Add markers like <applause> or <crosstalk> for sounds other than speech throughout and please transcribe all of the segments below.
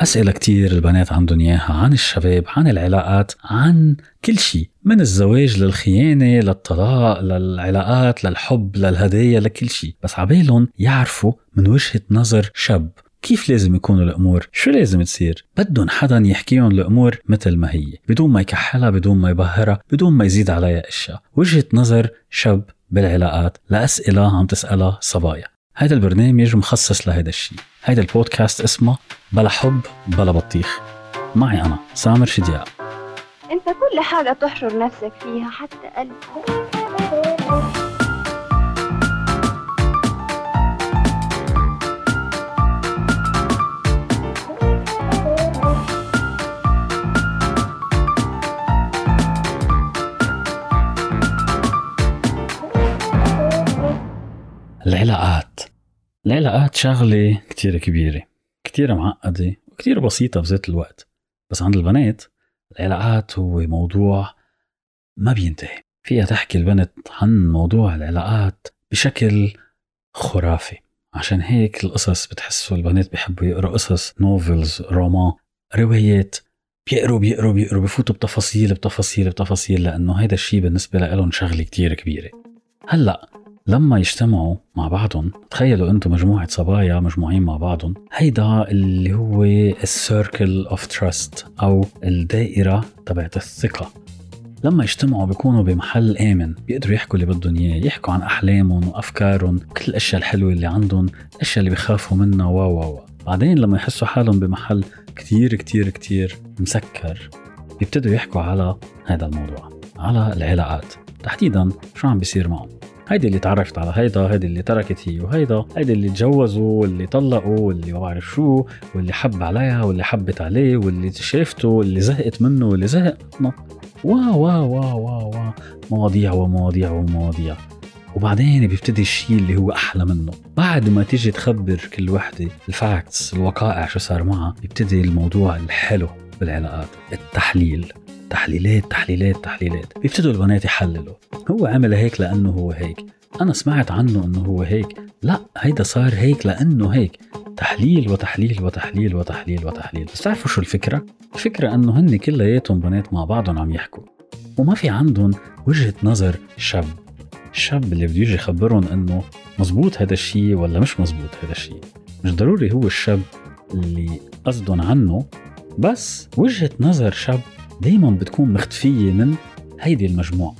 أسئلة كتير البنات عندهم إياها عن الشباب عن العلاقات عن كل شيء من الزواج للخيانة للطلاق للعلاقات للحب للهدايا لكل شيء بس عبالهم يعرفوا من وجهة نظر شاب كيف لازم يكونوا الأمور؟ شو لازم تصير؟ بدهم حدا يحكيهم الأمور مثل ما هي، بدون ما يكحلها، بدون ما يبهرها، بدون ما يزيد عليها أشياء، وجهة نظر شاب بالعلاقات لأسئلة عم تسألها صبايا. هذا البرنامج مخصص لهذا الشيء، هذا البودكاست اسمه بلا حب بلا بطيخ. معي أنا سامر شدياء. أنت كل حاجة تحشر نفسك فيها حتى قلبك العلاقات العلاقات شغلة كتير كبيرة كتير معقدة وكتير بسيطة بذات الوقت. بس عند البنات العلاقات هو موضوع ما بينتهي. فيها تحكي البنت عن موضوع العلاقات بشكل خرافي. عشان هيك القصص بتحسوا البنات بيحبوا يقروا قصص نوفلز رومان روايات. بيقروا بيقروا بيقروا بفوتوا بتفاصيل بتفاصيل بتفاصيل لأنه هذا الشيء بالنسبة لهم شغلة كتير كبيرة. هلأ لما يجتمعوا مع بعضهم تخيلوا أنتم مجموعة صبايا مجموعين مع بعضهم هيدا اللي هو ال circle of trust أو الدائرة تبعت الثقة. لما يجتمعوا بيكونوا بمحل آمن بيقدروا يحكوا اللي بدهم إياه يحكوا عن أحلامهم وأفكارهم وكل الأشياء الحلوة اللي عندهم الأشياء اللي بيخافوا منها و و بعدين لما يحسوا حالهم بمحل كتير كتير كتير مسكر بيبتدوا يحكوا على هذا الموضوع على العلاقات. تحديدا شو عم بيصير معهم؟ هيدي اللي تعرفت على هيدا هيدي اللي تركت هي وهيدا هيدي اللي تجوزوا واللي طلقوا واللي ما بعرف شو واللي حب عليها واللي حبت عليه واللي شافته واللي زهقت منه واللي زهق منه وا وا وا وا وا. مواضيع ومواضيع ومواضيع. وبعدين بيبتدي الشيء اللي هو أحلى منه. بعد ما تيجي تخبر كل وحدة الفاكتس الوقائع شو صار معها بيبتدي الموضوع الحلو بالعلاقات التحليل. تحليلات تحليلات تحليلات. بيبتدوا البنات يحللوا. هو عمل هيك لأنه هو هيك. أنا سمعت عنه إنه هو هيك. لا هيدا صار هيك لأنه هيك. تحليل وتحليل وتحليل وتحليل وتحليل. بس تعرفوا شو الفكرة؟ الفكرة إنه هن كلياتهم بنات مع بعضهم عم يحكوا. وما في عندهم وجهة نظر شاب. الشاب اللي بده يجي يخبرهم إنه مزبوط هذا الشيء ولا مش مزبوط هذا الشيء مش ضروري هو الشاب اللي قصدهم عنه. بس وجهة نظر شاب دايما بتكون مختفية من هيدي المجموعة.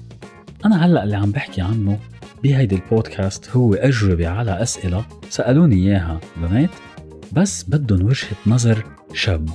أنا هلأ اللي عم بحكي عنه بهيدي البودكاست هو أجوبة على أسئلة سألوني إياها بنات بس بدهم وجهة نظر شاب.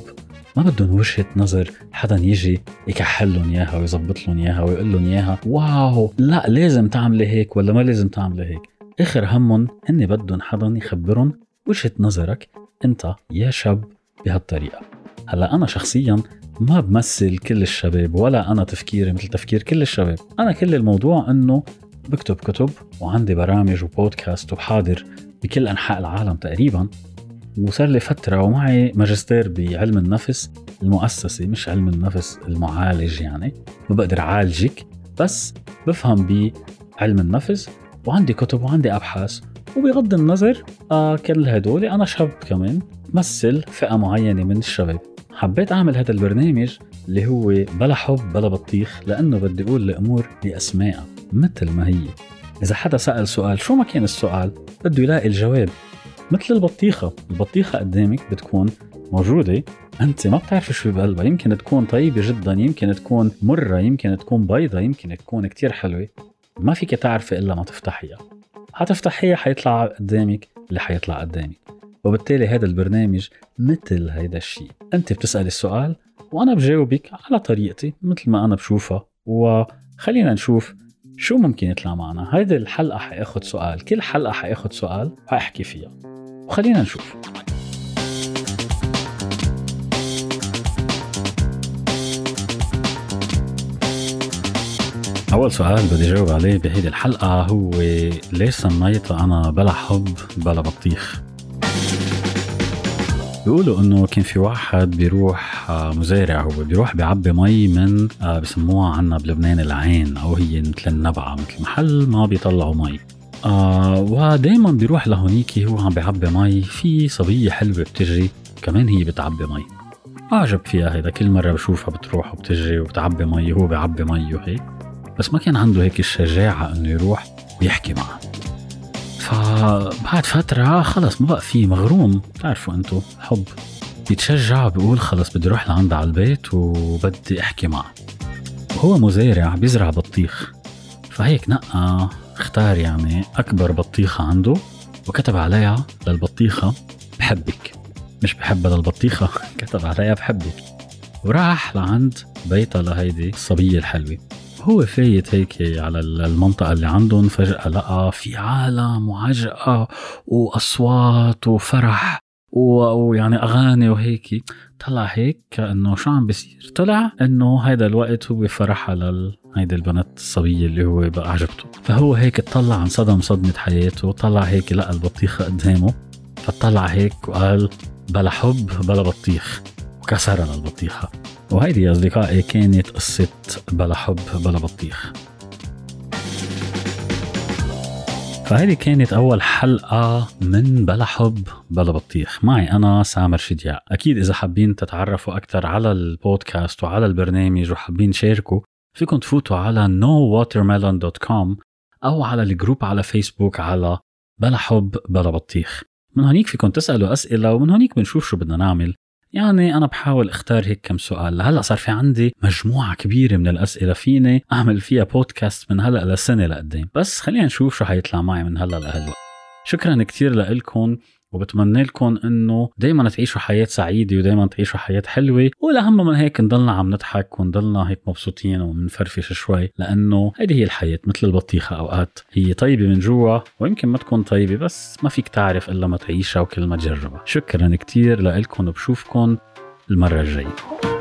ما بدهم وجهة نظر حدا يجي يكحل لهم إياها ويظبط إياها ويقول إياها واو لأ لازم تعملي هيك ولا ما لازم تعملي هيك. آخر همهم هن بدهم حدا يخبرهم وجهة نظرك أنت يا شاب بهالطريقة. هلأ أنا شخصيا ما بمثل كل الشباب ولا أنا تفكيري مثل تفكير كل الشباب. أنا كل الموضوع إنه بكتب كتب وعندي برامج وبودكاست وبحاضر بكل أنحاء العالم تقريبا. وصار لي فترة ومعي ماجستير بعلم النفس المؤسسي مش علم النفس المعالج يعني. ما بقدر أعالجك بس بفهم بعلم النفس وعندي كتب وعندي أبحاث وبغض النظر آه كل هدول أنا شاب كمان بمثل فئة معينة من الشباب. حبيت أعمل هذا البرنامج اللي هو بلا حب بلا بطيخ لأنه بدي أقول الأمور باسمائها مثل ما هي. إذا حدا سأل سؤال شو ما كان السؤال؟ بده يلاقي الجواب. مثل البطيخة. البطيخة قدامك بتكون موجودة. أنت ما بتعرف شو بقلبها. يمكن تكون طيبة جدا يمكن تكون مرة يمكن تكون بيضة يمكن تكون كتير حلوة. ما فيك تعرفي إلا ما تفتحيها. حتفتحيها حيطلع قدامك اللي حيطلع قدامك. وبالتالي هذا البرنامج مثل هيدا الشيء أنت بتسال السؤال وأنا بجاوبك على طريقتي مثل ما أنا بشوفها. وخلينا نشوف شو ممكن يطلع معنا. هيدي الحلقة حاخد سؤال. كل حلقة حاخد سؤال وحاحكي فيها. وخلينا نشوف. أول سؤال بدي جاوب عليه بهيدي الحلقة هو ليش سميتها أنا بلا حب بلا بطيخ؟ بيقولوا إنه كان في واحد بيروح آه، مزارع هو بيروح بيعبي مي من آه، بسموها عنا بلبنان العين أو هي مثل النبعه مثل محل ما بيطلعوا مي. آه ودائما بيروح لهونيك هو عم بيعبي مي في صبية حلوة بتجري كمان هي بتعبي مي. أعجب فيها هيدا كل مرة بشوفها بتروح وبتجري وبتعبي مي هو بيعبي مي وهيك. بس ما كان عنده هيك الشجاعة إنه يروح ويحكي معها فبعد فترة خلص ما بقى في مغروم. بتعرفوا أنتو حب. بيتشجع بيقول خلص بدي أروح لعندها على البيت وبدي أحكي معها وهو مزارع بيزرع بطيخ. فهيك نقى اختار يعني أكبر بطيخة عنده وكتب عليها للبطيخة بحبك. مش بحبها للبطيخة <laughs> كتب عليها بحبك. وراح لعند بيتها لهيدي الصبية الحلوة. هو فايت هيك على المنطقة اللي عندهم فجأة لقى في عالم وعجقة وأصوات وفرح ويعني أغاني وهيك. طلع هيك كأنه شو عم بيصير؟ طلع إنه هيدا الوقت هو فرحها لل هيدي البنت الصبية اللي هو بقى عجبته. فهو هيك اطلع عن صدم صدمة حياته طلع هيك لقى البطيخة قدامه فطلع هيك وقال بلا حب بلا بطيخ وكسرها للبطيخة. وهيدي يا أصدقائي كانت قصة بلا حب بلا بطيخ. فهيدي كانت أول حلقة من بلا حب بلا بطيخ. معي أنا سامر شدياء أكيد إذا حابين تتعرفوا أكثر على البودكاست وعلى البرنامج وحابين تشاركوا فيكم تفوتوا على nowatermelon.com أو على ال group على فيسبوك على بلا حب بلا بطيخ. من هونيك فيكم تسألوا أسئلة ومن هونيك بنشوف شو بدنا نعمل. يعني أنا بحاول أختار هيك كم سؤال. هلا صار في عندي مجموعة كبيرة من الأسئلة فيني أعمل فيها بودكاست من هلأ لسنة لقدام. بس خلينا نشوف شو حيطلع معي من هلأ لهالوقت شكرا كتير لكم وبتمنى لكم إنه دائما تعيشوا حياة سعيدة ودائما تعيشوا حياة حلوة. والأهم من هيك نضلنا عم نضحك ونضلنا هيك مبسوطين ومنفرفش شوي لأنه هيدي هي الحياة مثل البطيخة أوقات. هي طيبة من جوا ويمكن ما تكون طيبة بس ما فيك تعرف إلا ما تعيشها وكل ما تجربها. شكرا كتير لكم وبشوفكم المرة الجاية.